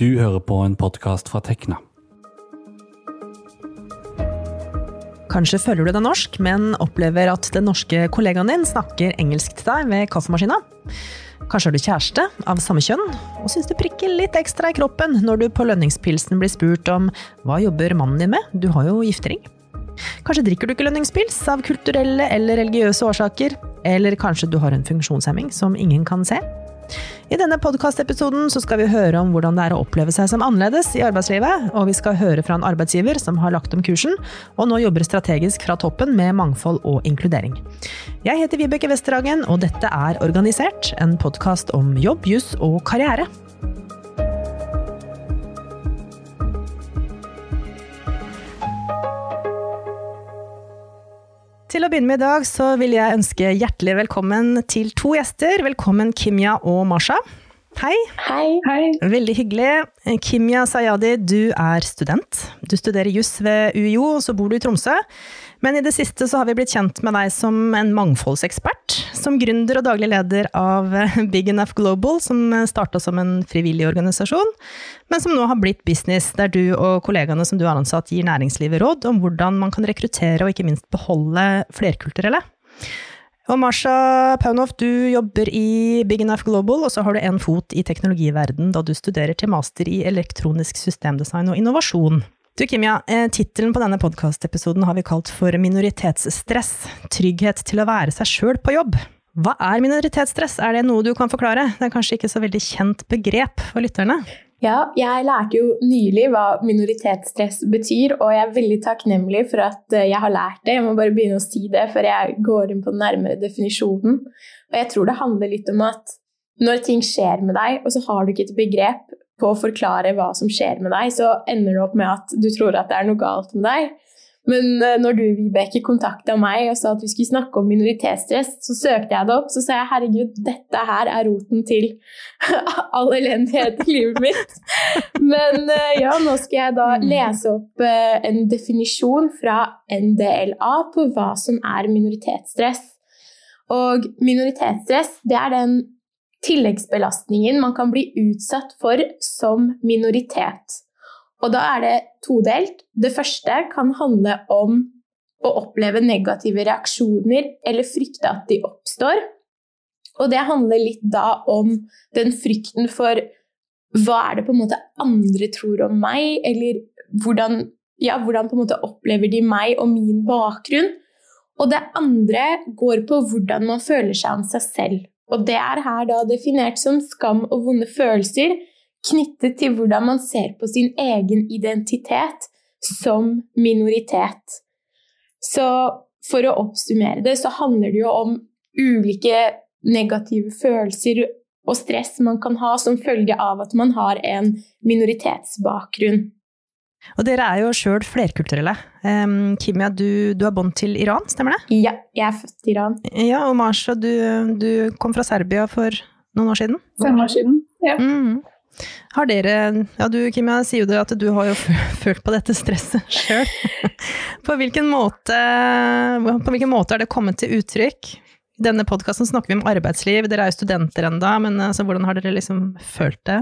Du hører på en podkast fra Tekna. Kanskje føler du deg norsk, men opplever at den norske kollegaen din snakker engelsk til deg ved kaffemaskina. Kanskje har du kjæreste av samme kjønn, og syns det prikker litt ekstra i kroppen når du på lønningspilsen blir spurt om hva jobber mannen din med, du har jo giftering. Kanskje drikker du ikke lønningspils av kulturelle eller religiøse årsaker, eller kanskje du har en funksjonshemming som ingen kan se. I denne podkastepisoden skal vi høre om hvordan det er å oppleve seg som annerledes i arbeidslivet, og vi skal høre fra en arbeidsgiver som har lagt om kursen, og nå jobber strategisk fra toppen med mangfold og inkludering. Jeg heter Vibeke Westerhagen, og dette er Organisert, en podkast om jobb, juss og karriere. Til å begynne med i dag så vil jeg ønske hjertelig velkommen til to gjester. Velkommen Kimya og Masha. Hei. Hei. Hei. Veldig hyggelig. Kimya Sayadi, du er student. Du studerer juss ved UiO, og så bor du i Tromsø. Men i det siste så har vi blitt kjent med deg som en mangfoldsekspert. Som gründer og daglig leder av Big Enough Global, som starta som en frivillig organisasjon, men som nå har blitt business, der du og kollegaene som du har ansatt gir næringslivet råd om hvordan man kan rekruttere og ikke minst beholde flerkulturelle. Og Marsha Paunov, du jobber i Big Enough Global, og så har du en fot i teknologiverden da du studerer til master i elektronisk systemdesign og innovasjon. Du Kimia, eh, tittelen på denne podkastepisoden har vi kalt for Minoritetsstress trygghet til å være seg sjøl på jobb. Hva er minoritetsstress, er det noe du kan forklare? Det er kanskje ikke så veldig kjent begrep for lytterne? Ja, jeg lærte jo nylig hva minoritetsstress betyr, og jeg er veldig takknemlig for at eh, jeg har lært det. Jeg må bare begynne å si det før jeg går inn på den nærmere definisjonen. Og jeg tror det handler litt om at når ting skjer med deg, og så har du ikke et begrep på å forklare hva som skjer med deg, så ender det opp med at du tror at det er noe galt med deg. Men eh, når du Vibeke, kontakta meg og sa at vi skulle snakke om minoritetsstress, så søkte jeg det opp. Så sa jeg herregud, dette her er roten til all elendighet i livet mitt. Men eh, ja, nå skal jeg da mm. lese opp eh, en definisjon fra NDLA på hva som er minoritetsstress. Og minoritetsstress, det er den tilleggsbelastningen man kan bli utsatt for som minoritet. Og da er det todelt. Det første kan handle om å oppleve negative reaksjoner eller frykte at de oppstår. Og det handler litt da om den frykten for hva er det på en måte andre tror om meg, eller hvordan, ja, hvordan på en måte opplever de meg og min bakgrunn. Og det andre går på hvordan man føler seg om seg selv. Og det er her da definert som skam og vonde følelser knyttet til hvordan man ser på sin egen identitet som minoritet. Så for å oppsummere det, så handler det jo om ulike negative følelser og stress man kan ha som følge av at man har en minoritetsbakgrunn. Og dere er jo sjøl flerkulturelle. Um, Kimia, du, du har bånd til Iran, stemmer det? Ja, jeg er født i Iran. Ja, Og Marsha, du, du, kom fra Serbia for noen år siden? Fem år siden, ja. Mm. Har dere Ja, du Kimia sier jo at du har jo følt på dette stresset sjøl. på, hvilken måte, på hvilken måte har det kommet til uttrykk? I denne podkasten snakker vi om arbeidsliv, dere er jo studenter enda, men altså, hvordan har dere liksom følt det?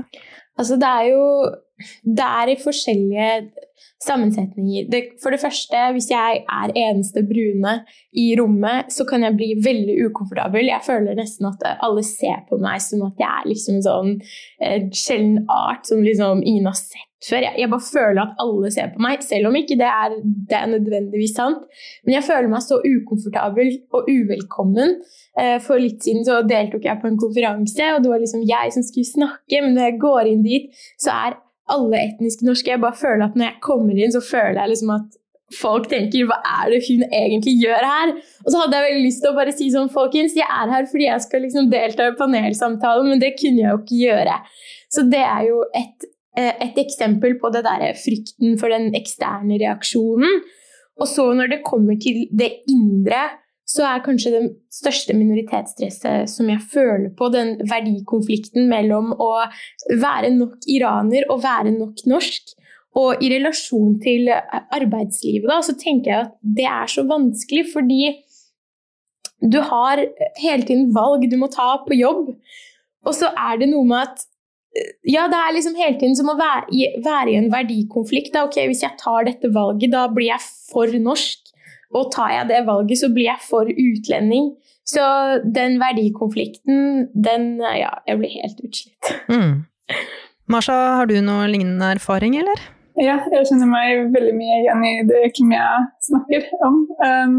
Altså, det er jo Det er i forskjellige sammensetninger. Det, for det første, hvis jeg er eneste brune i rommet, så kan jeg bli veldig ukomfortabel. Jeg føler nesten at alle ser på meg som at jeg er liksom en sånn eh, sjelden art som liksom ingen har sett før. Jeg, jeg, bare føler at alle ser på meg, selv om ikke det er, det er nødvendigvis sant. Men jeg føler meg så ukomfortabel og uvelkommen. Eh, for litt siden så deltok jeg på en konferanse, og det var liksom jeg som skulle snakke, men når jeg går inn dit, så er alle etniske norske. Jeg bare føler at når jeg kommer inn, så føler jeg liksom at folk tenker 'hva er det hun egentlig gjør her?' Og så hadde jeg veldig lyst til å bare si sånn 'folkens, jeg er her fordi jeg skal liksom delta i panelsamtalen', men det kunne jeg jo ikke gjøre. Så det er jo et, eh, et eksempel på det der frykten for den eksterne reaksjonen. Og så når det kommer til det indre, så er kanskje det største minoritetsstresset som jeg føler på, den verdikonflikten mellom å være nok iraner og være nok norsk. Og i relasjon til arbeidslivet, da, så tenker jeg at det er så vanskelig fordi du har hele tiden valg du må ta på jobb. Og så er det noe med at ja, det er liksom hele tiden som å være i, være i en verdikonflikt. Da. Ok, Hvis jeg tar dette valget, da blir jeg for norsk. Og tar jeg det valget, så blir jeg for utlending. Så den verdikonflikten, den Ja, jeg blir helt utslitt. Mm. Marsha, har du noe lignende erfaring, eller? Ja, jeg kjenner meg veldig mye igjen i det Kimia snakker om. Um,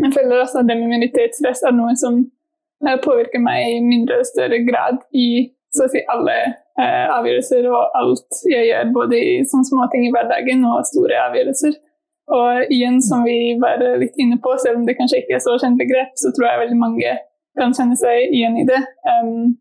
jeg føler også at det med minoritetsstress er noe som uh, påvirker meg i mindre og større grad i så å si alle uh, avgjørelser og alt jeg gjør, både i sånne småting i hverdagen og store avgjørelser. Og igjen, som vi var litt inne på, selv om det kanskje ikke er så kjent begrep, så tror jeg veldig mange kan kjenne seg igjen i det. Um,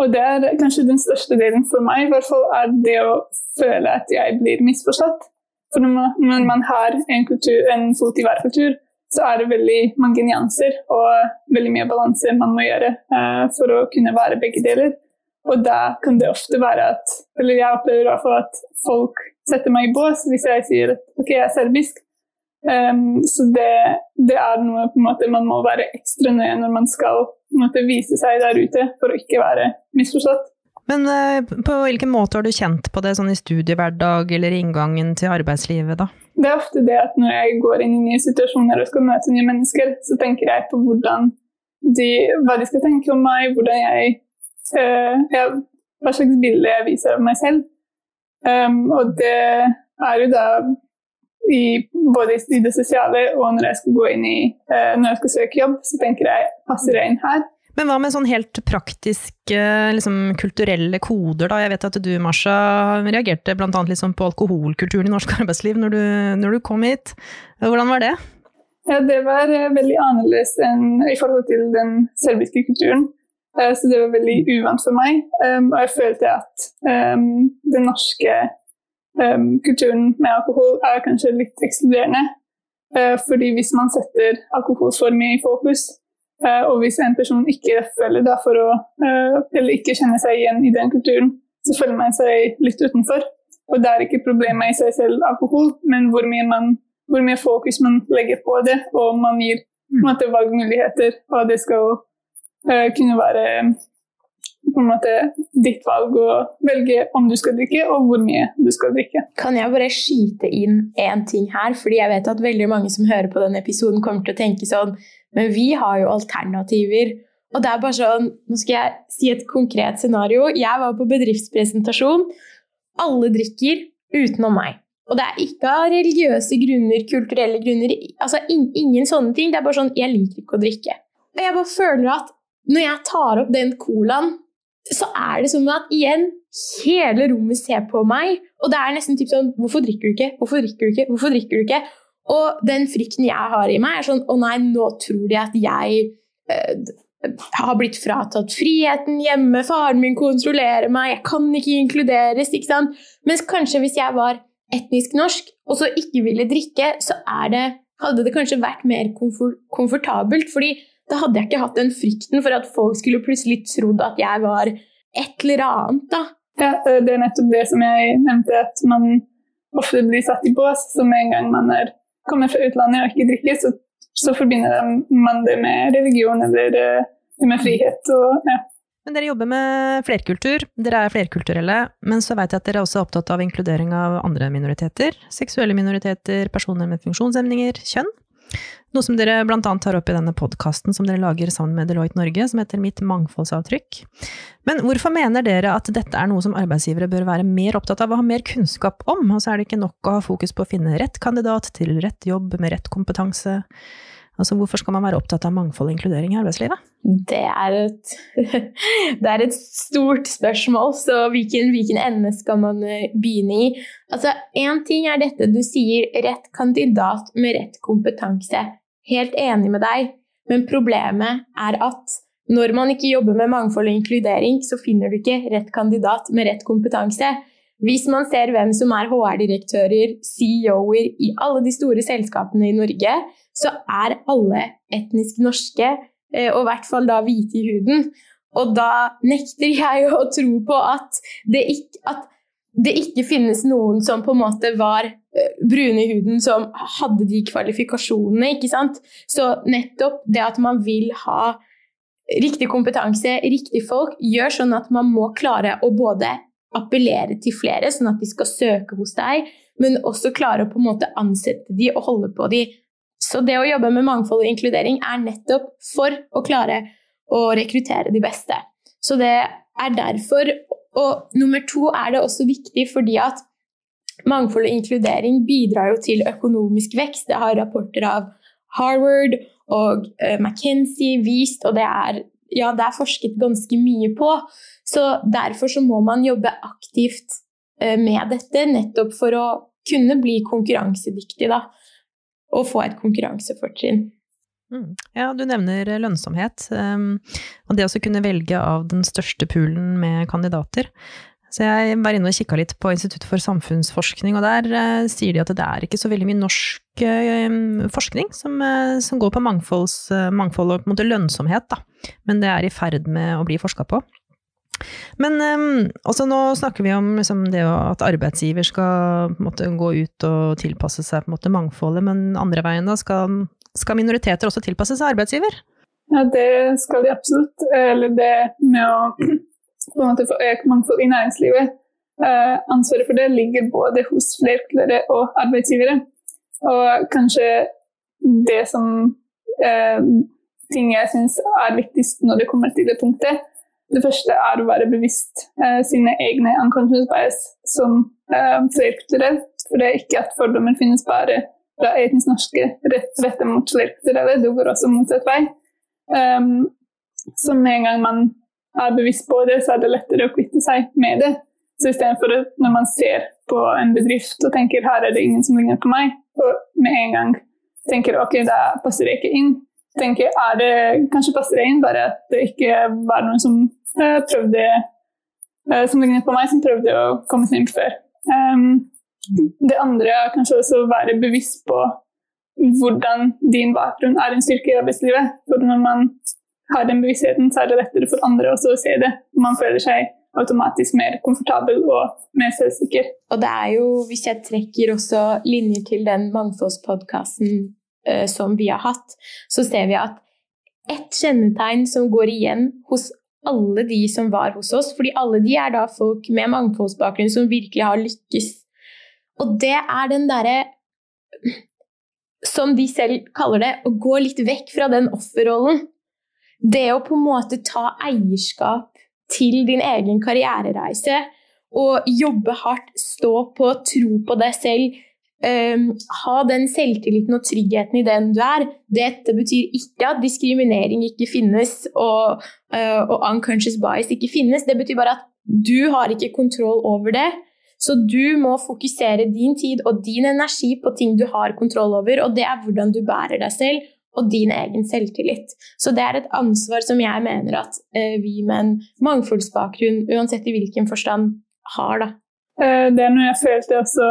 og det er kanskje den største delen for meg, i hvert fall, er det å føle at jeg blir misforstått. For når man, når man har en, kultur, en, fot i hver kultur, så er det veldig mange nyanser og veldig mye balanse man må gjøre uh, for å kunne være begge deler. Og da kan det ofte være at Eller jeg opplever i hvert fall at folk setter meg i bås hvis jeg sier at ok, jeg er serbisk. Um, så det, det, er noe på en måte man må være ekstra nøye når man skal måte, vise seg der ute for å ikke være misforstått. Men uh, på hvilken måte har du kjent på det sånn i studiehverdag eller inngangen til arbeidslivet, da? Det er ofte det at når jeg går inn i nye situasjoner og skal møte nye mennesker, så tenker jeg på de, hva de skal tenke om meg, hvordan jeg, uh, jeg hva slags bilde jeg viser av meg selv. Um, og det er jo da i, både i det sosiale og når jeg skal gå inn i uh, når jeg skal søke jobb, så tenker jeg passer jeg inn her? Men hva med sånn helt praktiske, liksom, kulturelle koder, da? Jeg vet at du, Marsha, reagerte bl.a. Liksom på alkoholkulturen i norsk arbeidsliv når du, når du, kom hit. Hvordan var det? Ja, det var eh, veldig annerledes enn i forhold til den serbiske kulturen. Uh, så det var veldig uvant for meg. Um, og jeg følte at um, den norske um, kulturen med alkohol er kanskje litt ekskluderende. Uh, fordi hvis man setter alkohol for mye i fokus, uh, og hvis en person ikke føler det for å uh, Eller ikke kjenner seg igjen i den kulturen, så føler man seg litt utenfor. Og det er ikke problemet i seg selv alkohol, men hvor mye, man, hvor mye fokus man legger på det, og man gir valgmuligheter, og det skal kunne være på en måte ditt valg å velge om du skal drikke, og hvor mye du skal drikke. Kan jeg bare skyte inn én ting her? Fordi jeg vet at veldig mange som hører på denne episoden, kommer til å tenke sånn Men vi har jo alternativer. Og det er bare sånn Nå skal jeg si et konkret scenario. Jeg var på bedriftspresentasjon. Alle drikker utenom meg. Og det er ikke av religiøse grunner, kulturelle grunner, altså ingen sånne ting. Det er bare sånn Jeg liker ikke å drikke. Og jeg bare føler at når jeg tar opp den colaen så er det som at igjen hele rommet ser på meg, og det er nesten typ sånn Hvorfor drikker du ikke? Hvorfor drikker du ikke? Hvorfor drikker du ikke? Og den frykten jeg har i meg, er sånn Å nei, nå tror de at jeg øh, har blitt fratatt friheten hjemme, faren min kontrollerer meg, jeg kan ikke inkluderes, ikke sant? Mens kanskje hvis jeg var etnisk norsk og så ikke ville drikke, så det, hadde det kanskje vært mer komfort, komfortabelt. fordi da hadde jeg ikke hatt den frykten for at folk skulle plutselig trodd at jeg var et eller annet. da. Ja, Det er nettopp det som jeg nevnte, at man ofte blir satt i bås. Så med en gang man er, kommer fra utlandet og ikke drikker, så, så forbinder man det med religion eller eh, med frihet. og ja. Men dere jobber med flerkultur, dere er flerkulturelle, men så vet jeg at dere er også opptatt av inkludering av andre minoriteter. Seksuelle minoriteter, personer med funksjonshemninger, kjønn. Noe som dere annet tar opp i denne podkasten som dere lager sammen med Deloitte Norge, som heter Mitt mangfoldsavtrykk. Men hvorfor mener dere at dette er noe som arbeidsgivere bør være mer opptatt av og ha mer kunnskap om? Og så er det ikke nok å ha fokus på å finne rett kandidat til rett jobb med rett kompetanse? Altså, hvorfor skal man være opptatt av mangfold og inkludering i arbeidslivet? Det er et, det er et stort spørsmål, så hvilken, hvilken ende skal man eh, begynne i? Altså, ting er dette du sier, rett kandidat med rett kompetanse. Helt enig med deg, men problemet er at når man ikke jobber med mangfold og inkludering, så finner du ikke rett kandidat med rett kompetanse. Hvis man ser hvem som er HR-direktører, CEO-er i alle de store selskapene i Norge, så er alle etnisk norske, eh, og i hvert fall da hvite i huden. Og da nekter jeg å tro på at det ikke, at det ikke finnes noen som på en måte var eh, brune i huden, som hadde de kvalifikasjonene. ikke sant? Så nettopp det at man vil ha riktig kompetanse, riktig folk, gjør sånn at man må klare å både appellere til flere, sånn at de skal søke hos deg, men også klare å på en måte ansette de og holde på de. Så det å jobbe med mangfold og inkludering er nettopp for å klare å rekruttere de beste. Så det er derfor. Og nummer to er det også viktig fordi at mangfold og inkludering bidrar jo til økonomisk vekst. Det har rapporter av Harvard og uh, McKenzie vist, og det er, ja, det er forsket ganske mye på. Så derfor så må man jobbe aktivt uh, med dette, nettopp for å kunne bli konkurransedyktig, da. Og få et konkurransefortrinn. Mm. Ja, du nevner lønnsomhet, um, og det å kunne velge av den største poolen med kandidater. Så jeg var inne og kikka litt på Institutt for samfunnsforskning, og der uh, sier de at det er ikke så veldig mye norsk uh, forskning som, uh, som, går på mangfold og på en måte lønnsomhet, da. Men det er i ferd med å bli forska på. Men også nå snakker vi om liksom, det at arbeidsgiver skal måte, gå ut og tilpasse seg måte, mangfoldet, men andre veien da skal, skal minoriteter også tilpasse seg arbeidsgiver? Ja, det skal de absolutt. Eller det med å måte for økt mangfold i næringslivet. Uh, ansvaret for det ligger både hos flerkulturelle og arbeidsgivere. Og kanskje det som uh, ting jeg syns er viktigst når det kommer til det punktet, det første er å være bevisst uh, sine egne unconscious bias som uh, flerkulturell. For det er ikke at fordommer finnes bare fra etnisk norske rett, rettet mot flerkulturelle, det går også motsatt vei. Um, så med en gang man er bevisst på det, så er det lettere å kvitte seg med det. Så istedenfor at når man ser på en bedrift og tenker her er det ingen som ligner på meg, og med en gang tenker ok, da passer det ikke inn, tenker er det kanskje passer det inn, bare at det ikke var noen som uh, prøvde uh, som lignet på meg, som prøvde å komme seg inn før. Um, det andre er kanskje også å være bevisst på hvordan din bakgrunn er en styrke i arbeidslivet. For når man har den bevisstheten, så er det lettere for andre også å se det. Man føler seg automatisk mer komfortabel og mer selvsikker. Og det er jo, hvis jeg trekker også linjer til den mangfoldspodkasten uh, som vi har hatt, så ser vi at ett kjennetegn som går igjen hos alle de som var hos oss, fordi alle de er da folk med mangfoldsbakgrunn som virkelig har lykkes. Og det er den derre som de selv kaller det, å gå litt vekk fra den offerrollen. Det å på en måte ta eierskap til din egen karrierereise og jobbe hardt, stå på, tro på deg selv, um, ha den selvtilliten og tryggheten i den du er. Dette betyr ikke at diskriminering ikke finnes og, uh, og unconscious bias ikke finnes. Det betyr bare at du har ikke kontroll over det. Så du må fokusere din tid og din energi på ting du har kontroll over, og det er hvordan du bærer deg selv og din egen selvtillit. Så det er et ansvar som jeg mener at eh, vi med en mangfoldsbakgrunn, uansett i hvilken forstand, har. Da. Eh, det er noe jeg følte også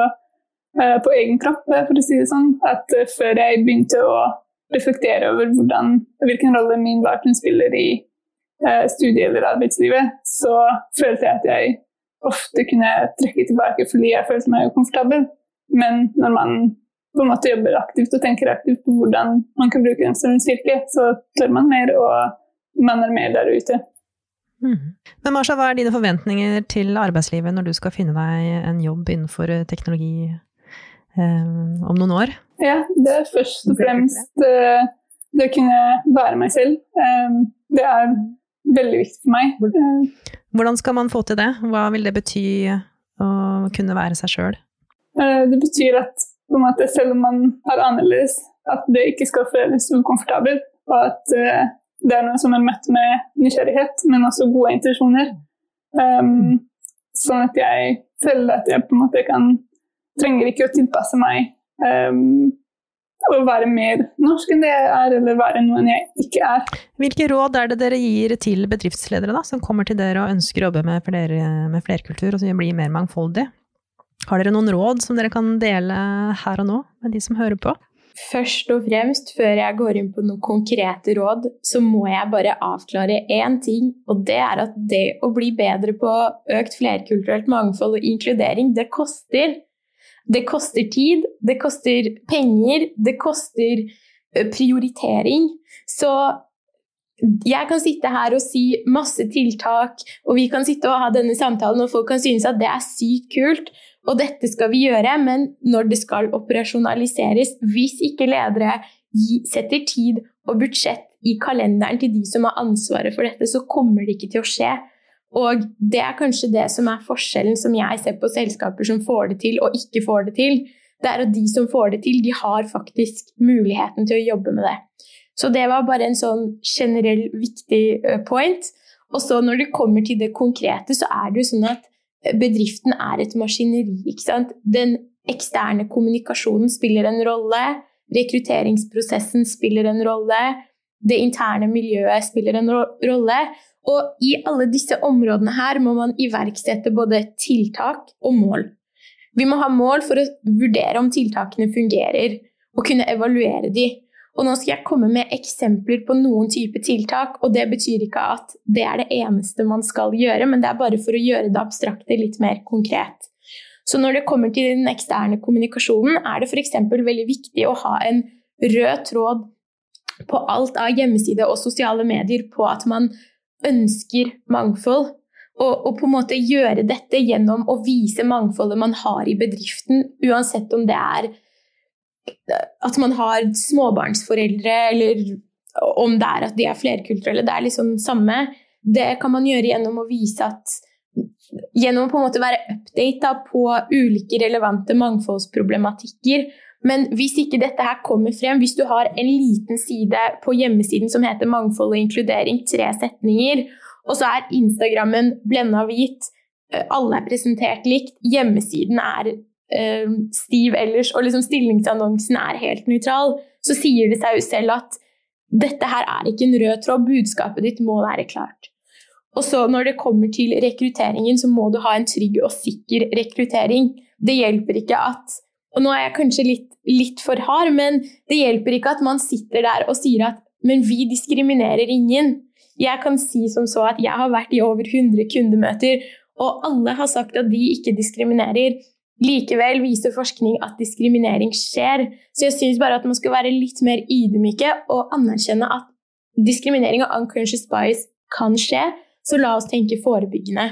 eh, på egen kropp, for å si det sånn. At før jeg begynte å reflektere over hvordan, hvilken rolle min bakgrunn spiller i eh, studie- eller arbeidslivet, så følte jeg at jeg ofte kunne trekke tilbake fordi jeg følte meg ukomfortabel. Men når man på en måte jobber aktivt og tenker aktivt på hvordan man kan bruke en styrke, så tør man mer, og man er mer der ute. Mm. Men Marsha, hva er dine forventninger til arbeidslivet når du skal finne deg en jobb innenfor eh, teknologi eh, om noen år? Ja, det er først og fremst eh, det å kunne være meg selv. Eh, det er veldig viktig for meg. Eh, hvordan skal man få til det? Hva vil det bety å kunne være seg sjøl? Eh, det betyr at på en måte, selv om man er annerledes, at det ikke skal føles ukomfortabelt. Og at uh, det er noe som er møtt med nysgjerrighet, men også gode intensjoner. Um, sånn at jeg føler at jeg på en måte kan Trenger ikke å tilpasse meg um, og være mer norsk enn det jeg er, eller være noen jeg ikke er. Hvilke råd er det dere gir til bedriftsledere da, som kommer til dere og ønsker å jobbe med, flere, med flerkultur og bli mer mangfoldig? Har dere noen råd som dere kan dele her og nå med de som hører på? Først og fremst, før jeg går inn på noen konkrete råd, så må jeg bare avklare én ting, og det er at det å bli bedre på økt flerkulturelt mangfold og inkludering, det koster. Det koster tid, det koster penger, det koster prioritering. Så jeg kan sitte her og si masse tiltak, og vi kan sitte og ha denne samtalen, og folk kan synes at det er sykt kult, og dette skal vi gjøre, men når det skal operasjonaliseres, hvis ikke ledere setter tid og budsjett i kalenderen til de som har ansvaret for dette, så kommer det ikke til å skje. Og det er kanskje det som er forskjellen som jeg ser på selskaper som får det til og ikke får det til. Det er at de som får det til, de har faktisk muligheten til å jobbe med det. Så det var bare en sånn generell viktig point. Og så når det kommer til det konkrete, så er det jo sånn at bedriften er et maskineri. Den eksterne kommunikasjonen spiller en rolle. Rekrutteringsprosessen spiller en rolle. Det interne miljøet spiller en rolle. Og i alle disse områdene her må man iverksette både tiltak og mål. Vi må ha mål for å vurdere om tiltakene fungerer, og kunne evaluere de. Og nå skal jeg komme med eksempler på noen type tiltak, og det betyr ikke at det er det eneste man skal gjøre, men det er bare for å gjøre det abstrakte litt mer konkret. Så når det kommer til den eksterne kommunikasjonen, er det f.eks. veldig viktig å ha en rød tråd på alt av hjemmeside og sosiale medier på at man ønsker mangfold. Og, og, på en måte gjøre dette gjennom å vise mangfoldet man har i bedriften, uansett om det er at man har småbarnsforeldre, eller om det er at de er flerkulturelle. Det er liksom samme. Det kan man gjøre gjennom å vise at Gjennom å på en måte være updata på ulike relevante mangfoldsproblematikker. Men hvis ikke dette her kommer frem, hvis du har en liten side på hjemmesiden som heter Mangfold og inkludering, tre setninger, og så er Instagrammen blenda hvit, eh, alle er presentert likt, hjemmesiden er uh, stiv ellers, og liksom stillingsannonsen er helt nøytral, så sier det seg jo selv at dette her er ikke en rød tråd, budskapet ditt må være klart. Og så når det kommer til rekrutteringen, så må du ha en trygg og sikker rekruttering. Det hjelper ikke at Og nå er jeg kanskje litt, litt for hard, men det hjelper ikke at man sitter der og sier at men vi diskriminerer ingen. Jeg kan si som så at jeg har vært i over 100 kundemøter, og alle har sagt at de ikke diskriminerer. Likevel viser forskning at diskriminering skjer. Så jeg syns bare at man skal være litt mer ydmyke og anerkjenne at diskriminering og unconscious bias kan skje, så la oss tenke forebyggende.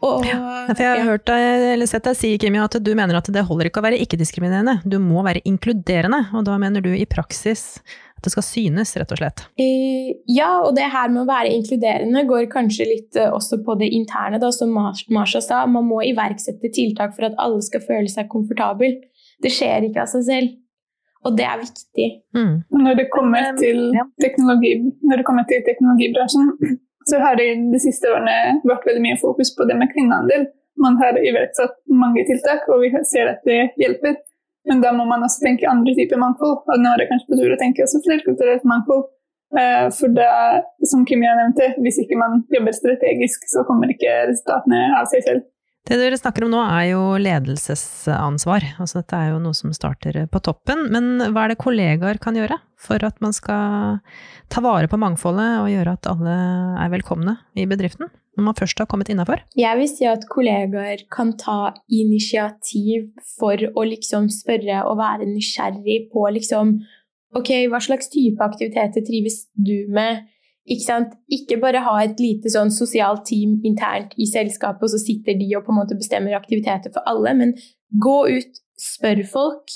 Og, ja, jeg har ja. hørt deg, eller sett deg si Kimia, at du mener at det holder ikke å være ikke-diskriminerende, du må være inkluderende. Og da mener du i praksis at det skal synes, rett og slett? Eh, ja, og det her med å være inkluderende går kanskje litt uh, også på det interne, da, som Marsha sa. Man må iverksette tiltak for at alle skal føle seg komfortable. Det skjer ikke av seg selv. Og det er viktig. Mm. Når, det til teknologi, når det kommer til teknologibransjen, så har det i de siste årene vært veldig mye fokus på det med kvinnehandel. Man har iverksatt mange tiltak, og vi ser at det hjelper. Men da må man også tenke andre typer mangfold. Og nå er det kanskje på tur å tenke også flerkulturelt mangfold. Eh, for da, som Kimia nevnte, hvis ikke man jobber strategisk, så kommer ikke resultatene av seg selv. Det dere snakker om nå er jo ledelsesansvar. Altså dette er jo noe som starter på toppen. Men hva er det kollegaer kan gjøre for at man skal ta vare på mangfoldet og gjøre at alle er velkomne i bedriften? når man først har kommet innafor? Jeg vil si at kollegaer kan ta initiativ for å liksom spørre og være nysgjerrig på liksom Ok, hva slags type aktiviteter trives du med? Ikke, ikke bare ha et lite sånn sosialt team internt i selskapet, og så sitter de og på en måte bestemmer aktiviteter for alle, men gå ut, spør folk.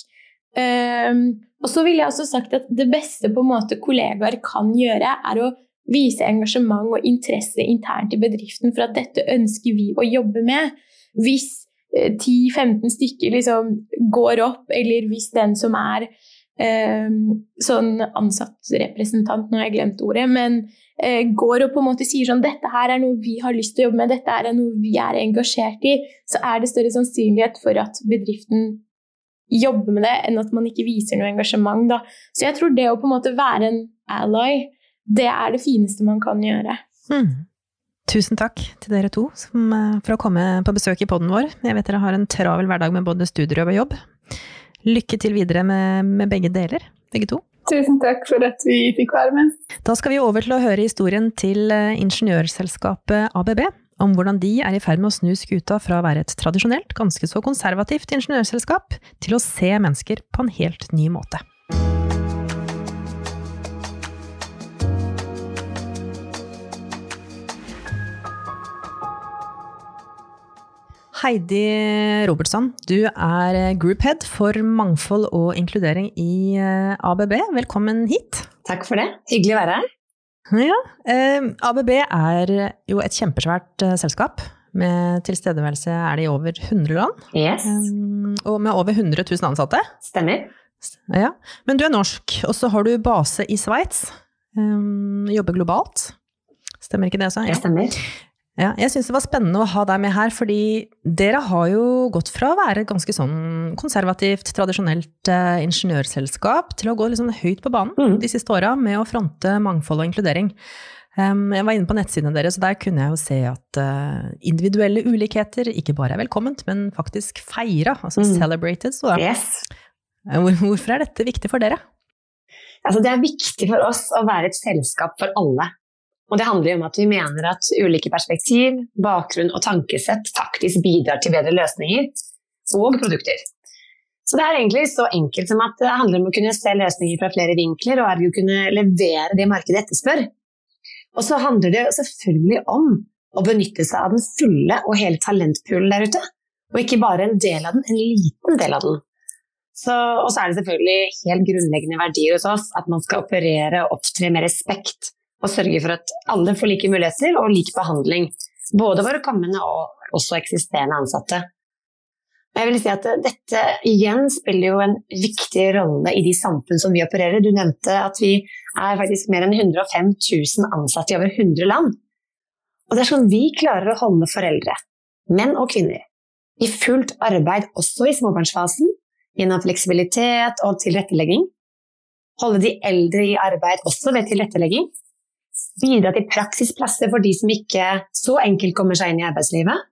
Um, og så ville jeg også sagt at det beste på en måte kollegaer kan gjøre, er å vise engasjement og interesse internt i bedriften for at dette ønsker vi å jobbe med. Hvis 10-15 eh, stykker liksom går opp, eller hvis den som er sånn ansattrepresentant, nå har jeg glemt ordet, men eh, går og på en måte sier sånn dette her er noe vi har lyst til å jobbe med, dette er noe vi er engasjert i, så er det større sannsynlighet for at bedriften jobber med det, enn at man ikke viser noe engasjement. Da. Så jeg tror det å på en måte være en ally det er det fineste man kan gjøre. Mm. Tusen takk til dere to som, eh, for å komme på besøk i poden vår. Jeg vet dere har en travel hverdag med både studier og jobb. Lykke til videre med, med begge deler, begge to. Tusen takk for at vi fikk være med. Da skal vi over til å høre historien til eh, ingeniørselskapet ABB. Om hvordan de er i ferd med å snu skuta fra å være et tradisjonelt, ganske så konservativt ingeniørselskap, til å se mennesker på en helt ny måte. Heidi Robertsson, du er group head for mangfold og inkludering i eh, ABB. Velkommen hit. Takk for det. Hyggelig å være her. Ja, eh, ABB er jo et kjempesvært eh, selskap. Med tilstedeværelse er det i over 100 land. Yes, og med over 100 000 ansatte. stemmer. Ja. Men du er norsk, og så har du base i Sveits. Jobber globalt. Stemmer ikke det også? Det stemmer. Ja, jeg syns det var spennende å ha deg med her, fordi dere har jo gått fra å være et ganske sånn konservativt, tradisjonelt uh, ingeniørselskap til å gå liksom høyt på banen Mm. de siste åra med å fronte mangfold og inkludering. Um, jeg var inne på nettsidene deres, og der kunne jeg jo se at uh, individuelle ulikheter ikke bare er velkomment, men faktisk feira, altså Mm. celebrated. Så da. Yes. Eh, Hvor, hvorfor er dette viktig for dere? Altså, det er viktig for oss å være et selskap for alle. Og det handler om at vi mener at ulike perspektiv, bakgrunn og tankesett faktisk bidrar til bedre løsninger og produkter. Så det er egentlig så enkelt som at det handler om å kunne se løsninger fra flere vinkler, og ergo kunne levere det markedet etterspør. Og så handler det selvfølgelig om å benytte seg av den fulle og hele talentpoolen der ute. Og ikke bare en del av den, en liten del av den. Og så er det selvfølgelig helt grunnleggende verdier hos oss at man skal operere og opptre med respekt og sørge for at alle får like muligheter og lik behandling. Både våre kommende og også eksisterende ansatte. Jeg vil si at Dette igjen spiller jo en viktig rolle i de samfunn som vi opererer. Du nevnte at vi er faktisk mer enn 105 000 ansatte i over 100 land. Og er sånn vi klarer å holde foreldre, menn og kvinner, i fullt arbeid også i småbarnsfasen, gjennom fleksibilitet og tilrettelegging. Holde de eldre i arbeid også ved tilrettelegging. Bidra til praksisplasser for de som ikke så enkelt kommer seg inn i arbeidslivet.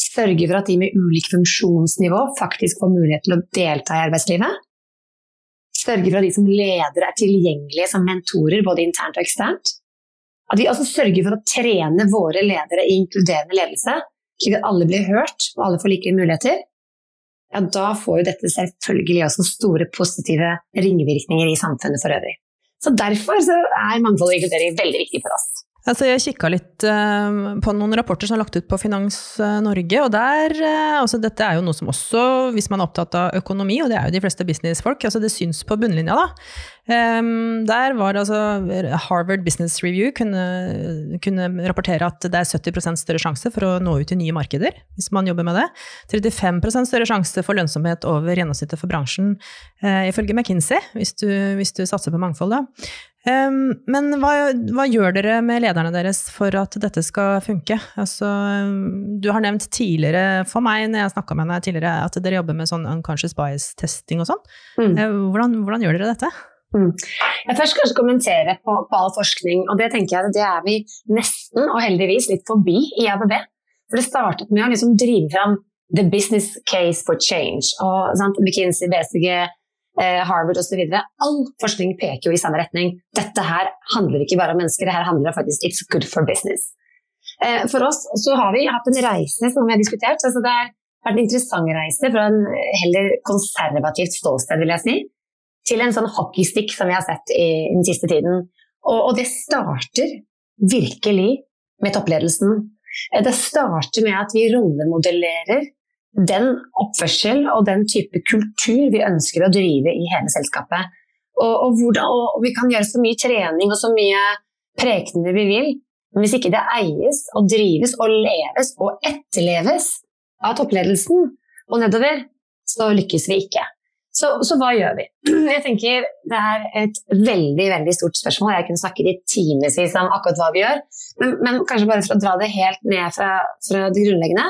Sørge for at de med ulik funksjonsnivå faktisk får mulighet til å delta i arbeidslivet. Sørge for at de som ledere er tilgjengelige som mentorer både internt og eksternt. At vi også sørger for å trene våre ledere i inkluderende ledelse, slik at alle blir hørt og alle får like muligheter ja, da får jo dette selvfølgelig også store positive ringvirkninger i samfunnet for øvrig. Så Derfor så er mangfold og inkludering veldig viktig for oss. Altså, jeg kikka litt eh, på noen rapporter som er lagt ut på Finans eh, Norge, og der eh, altså, Dette er jo noe som også, hvis man er opptatt av økonomi, og det er jo de fleste businessfolk, altså det syns på bunnlinja, da. Der var det altså Harvard Business Review kunne, kunne rapportere at det er 70% større sjanse for å nå ut i nye markeder, hvis man jobber med det. 35 større sjanse for lønnsomhet over gjennomsnittet for bransjen, eh, ifølge McKinsey, hvis du, hvis du satser på mangfold, da. Men hva, hva, gjør dere med lederne deres for at dette skal funke? Altså, du har nevnt tidligere for meg når jeg snakka med deg tidligere, at dere jobber med sånn unconscious bias-testing og sånn. Mm. Uh, hvordan, hvordan, gjør dere dette? Mm. Jeg først kanskje kommentere på, på, all forskning, og det tenker jeg det er vi nesten, og heldigvis, litt forbi i ABB. For det startet med å liksom drive fram the business case for change. Og sant, McKinsey, BCG, Harvard osv. All forskning peker jo i samme retning. Dette her handler ikke bare om mennesker, det her handler faktisk it's good for business. For oss så har vi hatt en reise som vi har diskutert. Altså det har vært en interessant reise fra en heller konservativt ståsted, vil jeg si, til en sånn hockeystick som vi har sett i den siste tiden. Og, og det starter virkelig med toppledelsen. Det starter med at vi rollemodellerer den oppførsel og den type kultur vi ønsker å drive i hele selskapet. Og, og, hvordan, og, vi kan gjøre så mye trening og så mye prekener vi vil, men hvis ikke det eies og drives og leves og etterleves av toppledelsen og nedover, så lykkes vi ikke. Så, så, hva gjør vi? Jeg tenker Det er et veldig veldig stort spørsmål. Jeg kunne snakket i timevis om akkurat hva vi gjør, men, men, kanskje bare for å dra det helt ned fra, fra det grunnleggende.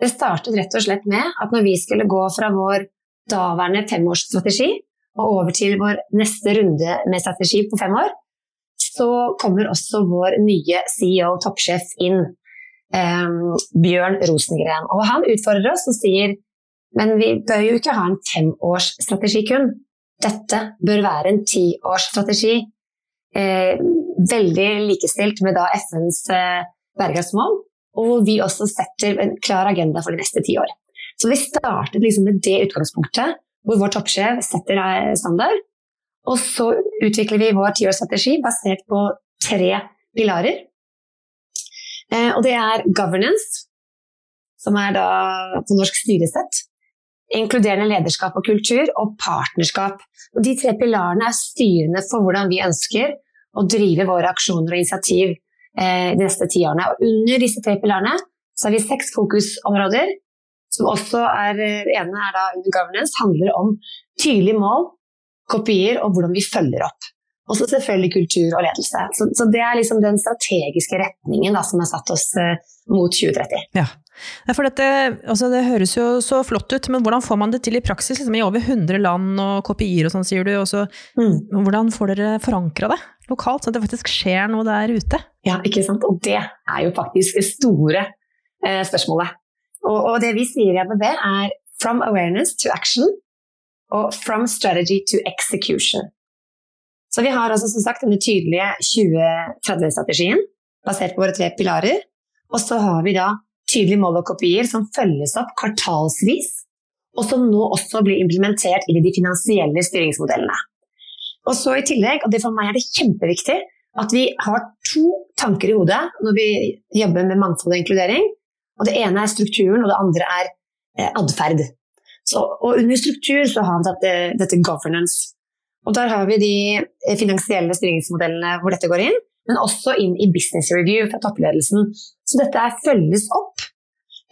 Det startet rett og slett med at når vi skulle gå fra vår daværende femårsstrategi og over til vår neste runde med strategi på fem år, så kommer også vår nye CEO, toppsjef, inn. Eh, Bjørn Rosengren. Og han utfordrer oss og sier men vi bør jo ikke ha en femårsstrategi kun. Dette bør være en tiårsstrategi. Eh, veldig likestilt med da FNs eh, bærekraftsmål, og hvor vi også setter en klar agenda for de neste ti år. Så vi startet liksom med det utgangspunktet, hvor vår toppsjef setter standard. Og så utvikler vi vår tiårsstrategi basert på tre pilarer. Eh, og det er governance, som er da på norsk styresett. Inkluderende lederskap og kultur, og partnerskap. Og de tre pilarene er styrende for hvordan vi ønsker å drive våre aksjoner og initiativ eh, de neste ti årene. Og under disse tre pilarene så har vi seks fokusområder, som også er eh, Det ene er da under governance, handler om tydelige mål, kopier og hvordan vi følger opp. Og så selvfølgelig kultur og ledelse. Så, så, det er liksom den strategiske retningen da, som har satt oss eh, mot 2030. Ja. For dette, altså det høres jo så flott ut, men hvordan får man det til i praksis? Liksom I over 100 land og kopier og sånn, sier du. Og så, mm. Hvordan får dere forankra det lokalt, så det faktisk skjer noe der ute? Ja, ikke sant. Og det er jo faktisk det store eh, spørsmålet. Og, og, det vi sier i ABB er 'from awareness to action' og 'from strategy to execution'. Så vi har altså som sagt denne tydelige 2030-strategien basert på våre tre pilarer. Og så har vi da tydelige mål og kopier som følges opp kvartalsvis, og som nå også blir implementert inn i de finansielle styringsmodellene. Og så i tillegg, og det for meg er det kjempeviktig, at vi har to tanker i hodet når vi jobber med mangfold og inkludering. Og det ene er strukturen, og det andre er eh, atferd. Og under struktur så har vi dette, dette governance. Og der har vi de eh, finansielle styringsmodellene hvor dette går inn, men også inn i business review fra toppledelsen. Så dette følges opp.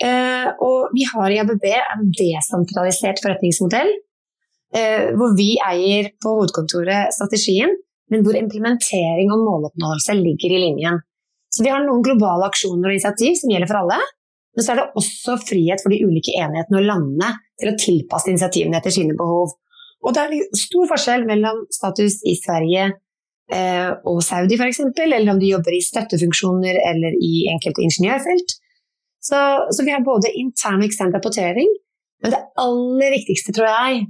Eh, og vi har i ABB en desentralisert forretningsmodell, eh, hvor vi eier på hovedkontoret strategien, men hvor implementering og måloppnåelse ligger i linjen. Så vi har noen globale aksjoner og initiativ som gjelder for alle, men så er det også frihet for de ulike enhetene og landene til å tilpasse initiativene etter sine behov. Og det er stor forskjell mellom status i Sverige eh, og Saudi f.eks., eller om de jobber i støttefunksjoner eller i enkelte ingeniørfelt. Så, så, vi har både intern og ekstern rapportering, men det aller viktigste, tror jeg,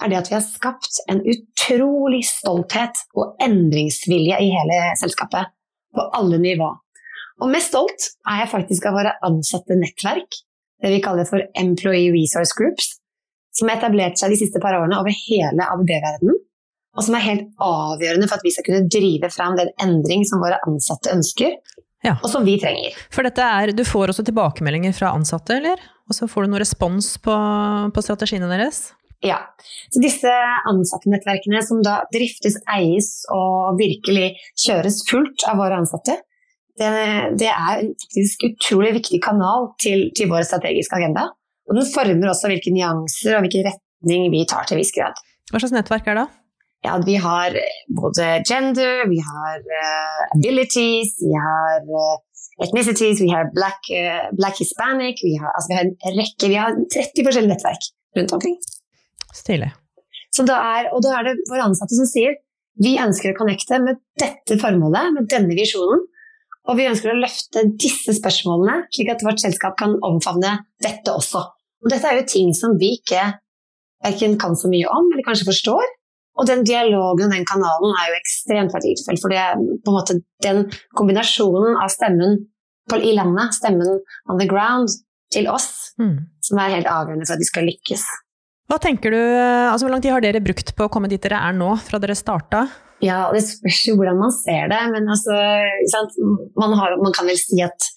er det at vi har skapt en utrolig stolthet og endringsvilje i hele selskapet, på alle nivå. Og mest stolt er jeg faktisk av våre ansatte nettverk, det vi kaller for Employee Resource Groups som har etablert seg de siste par årene over hele ABB-verdenen, og som er helt avgjørende for at vi skal kunne drive fram den endring som våre ansatte ønsker, ja. og som vi trenger. For dette er, Du får også tilbakemeldinger fra ansatte, eller? Og så får du noe respons på, på strategiene deres? Ja. Så disse ansattenettverkene som da driftes, eies og virkelig kjøres fullt av våre ansatte, det, det er en faktisk utrolig viktig kanal til, til vår strategiske agenda. Og den former også hvilke nyanser og hvilken retning vi tar til en viss grad. Hva slags nettverk er det? Ja, vi har både gender, vi har uh, abilities, vi har uh, ethnicities, vi har black, uh, black hispanic, vi har, altså vi har, en rekke, vi har 30 forskjellige nettverk rundt omkring. Stilig. Da er, og da er det våre ansatte som sier vi ønsker å connecte med dette formålet, med denne visjonen, og vi ønsker å løfte disse spørsmålene, slik at vårt selskap kan omfavne dette også. Og dette er jo ting som vi ikke verken kan så mye om, eller kanskje forstår. Og den dialogen og den kanalen er jo ekstremt verdifull, for det er på en måte den kombinasjonen av stemmen i landet, stemmen on the ground, til oss, mm. som er helt avgjørende for at vi skal lykkes. Hva tenker du, altså Hvor lang tid har dere brukt på å komme dit dere er nå, fra dere starta? Ja, Det spørs jo hvordan man ser det, men altså, man, har, man kan vel si at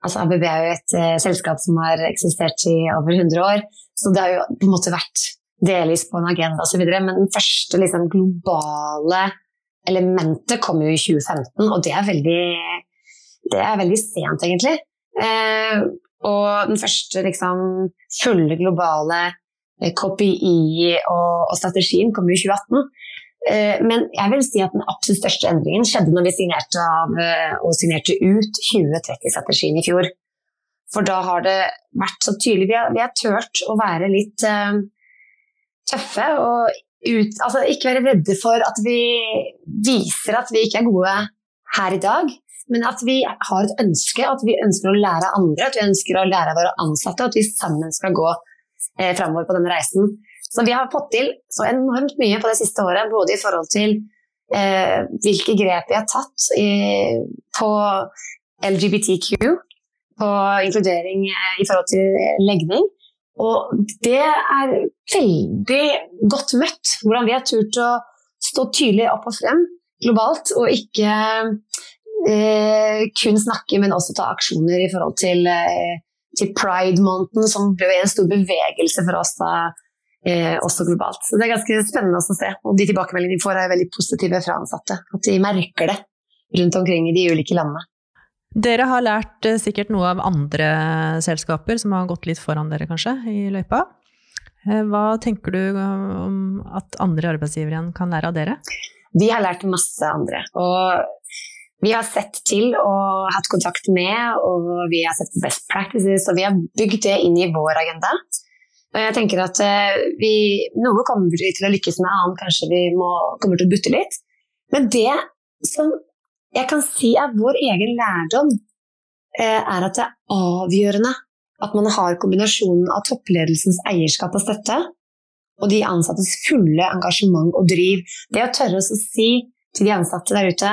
Altså, ABB er jo et uh, selskap som har eksistert i over 100 år, så det har jo på en måte vært delvis på en agenda osv. Men den første liksom, globale elementet kom jo i 2015, og det er veldig, det er veldig sent, egentlig. Uh, og den første liksom, fulle globale eh, KPI og, og strategien kom jo i 2018. Eh, men jeg vil si at den absolutt største endringen skjedde når vi signerte av eh, og signerte ut 2030-strategien i fjor. For da har det vært så tydelig. Vi har, vi har turt å være litt uh, tøffe og ut, altså ikke være redde for at vi viser at vi ikke er gode her i dag. Men at vi har et ønske, at vi ønsker å lære andre, at vi ønsker å lære våre ansatte, at vi sammen skal gå eh, framover på denne reisen. Så vi har fått til så enormt mye på det siste året, både i forhold til eh, hvilke grep vi har tatt i, på LGBTQ, på inkludering eh, i forhold til legning. Og det er veldig godt møtt, hvordan vi har turt å stå tydelig opp og frem globalt, og ikke eh, kun snakke, men også ta aksjoner i forhold til eh, til pride-måneden, som ble en stor bevegelse for oss da, eh, også globalt. Så det er ganske spennende å se. Og de tilbakemeldingene de får er veldig positive fra ansatte. At de merker det rundt omkring i de ulike landene. Dere har lært eh, sikkert noe av andre selskaper som har gått litt foran dere, kanskje, i løypa. Eh, hva tenker du om at andre arbeidsgivere igjen kan lære av dere? Vi har lært masse andre. Og vi har sett til og hatt kontakt med, og vi har sett best practices, og vi har bygd det inn i vår agenda. Og jeg tenker at eh, vi, Noe kommer vi til å lykkes med, annet kanskje vi må, kommer til å butte litt. Men det som jeg kan si er vår egen lærdom, eh, er at det er avgjørende at man har kombinasjonen av toppledelsens eierskap og støtte, og de ansattes fulle engasjement og driv. Det å tørre å si til de ansatte der ute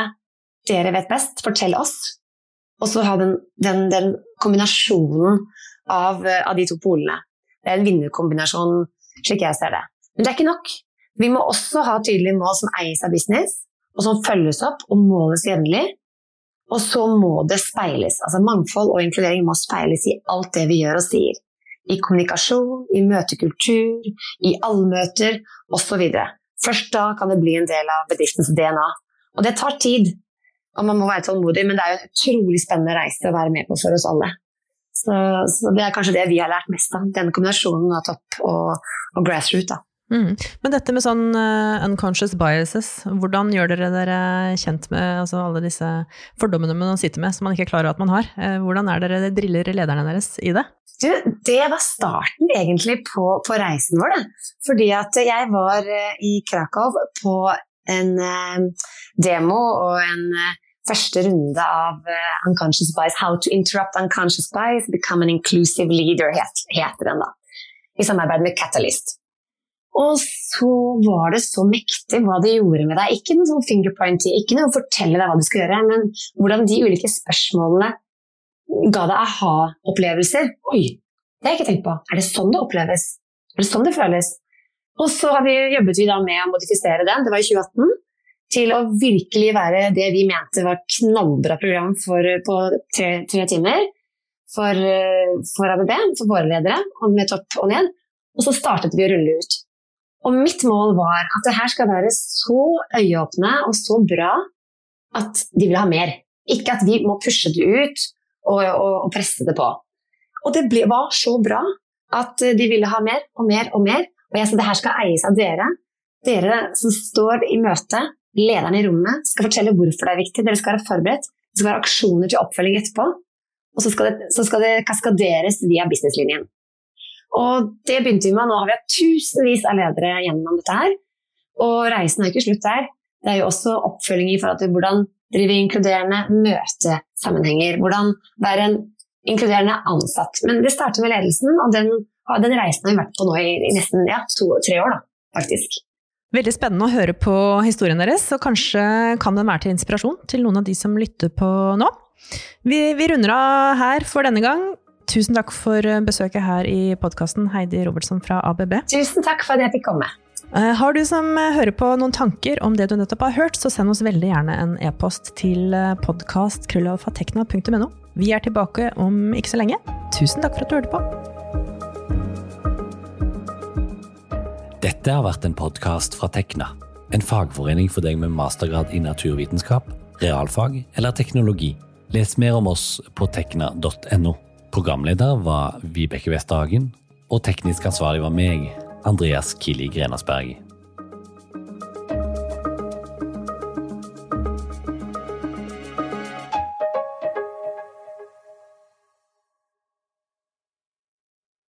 dere vet best, fortell oss. Og så ha den, den, den kombinasjonen av, av, de to polene. Det er en vinnerkombinasjon, slik jeg ser det. Men det er ikke nok. Vi må også ha tydelige mål som eies av business, og som følges opp og måles jevnlig. Og så må det speiles. Altså Mangfold og inkludering må speiles i alt det vi gjør og sier. I kommunikasjon, i møtekultur, i allmøter osv. Først da kan det bli en del av bedriftens DNA. Og det tar tid, og man må være tålmodig, men det er jo en utrolig spennende reise å være med på for oss alle. Så, så det er kanskje det vi har lært mest av. Den kombinasjonen av topp og, og grassroot. da. Mm. Men dette med sånn uh, unconscious biases, hvordan gjør dere dere kjent med altså, alle disse fordommene man sitter med som man ikke er klar over at man har? Uh, hvordan er dere driller lederne deres i det? Du, det var starten egentlig på, på reisen vår. Da. Fordi at jeg var uh, i Krakow på en demo og en første runde av Unconscious Bias, How to Interrupt Unconscious Bias, Become an Inclusive Leader, heter den da. I samarbeid med Catalyst. Og så var det så mektig hva det gjorde med deg. Ikke noe sånn fingerpointing, ikke noe å fortelle deg hva du skal gjøre, men hvordan de ulike spørsmålene ga deg aha-opplevelser. Oi, det har jeg ikke tenkt på. Er det sånn det oppleves? Er det sånn det føles? Og så har vi jobbet vi da med å modifisere den, det var i 2018, til å virkelig være det vi mente var knallbra program for, på tre, tre timer for, for ABB, for våre ledere, med topp og ned. Og så startet vi å rulle ut. Og mitt mål var at det her skal være så øyeåpne og så bra at de vil ha mer. Ikke at vi må pushe det ut og, og, og presse det på. Og det ble, var så bra at de ville ha mer og mer og mer. Og jeg sa det her skal eies av dere. Dere som står i møte, lederne i rommet, skal fortelle hvorfor det er viktig. Dere skal være forberedt. Det skal være aksjoner til oppfølging etterpå. Og så skal det, så skal det kaskaderes via businesslinjen. Og det begynte vi med. Nå har vi hatt tusenvis av ledere gjennom dette her. Og reisen er ikke slutt der. Det er jo også oppfølging i forhold til hvordan drive inkluderende møtesammenhenger. Hvordan være en inkluderende ansatt. Men det starter med ledelsen, og den, den reisen har vi vært på nå i, i nesten ja, to-tre år, da, faktisk. Veldig spennende å høre på historien deres, og kanskje kan den være til inspirasjon til noen av de som lytter på nå. Vi, vi runder av her for denne gang. Tusen takk for eh, besøket her i podkasten, Heidi Robertson fra ABB. Tusen takk for at jeg fikk komme. Eh, har du som eh, hører på noen tanker om det du nettopp har hørt, så send oss veldig gjerne en e-post til podkast.krøllalfatekna.no. Vi er tilbake om ikke så lenge. Tusen takk for at du hørte på. Dette har vært en podkast fra Tekna, en fagforening for deg med mastergrad i naturvitenskap, realfag eller teknologi. Les mer om oss på tekna.no. Programleder var Vibeke Westhagen, og teknisk ansvarlig var meg, Andreas Kili Grenasberg.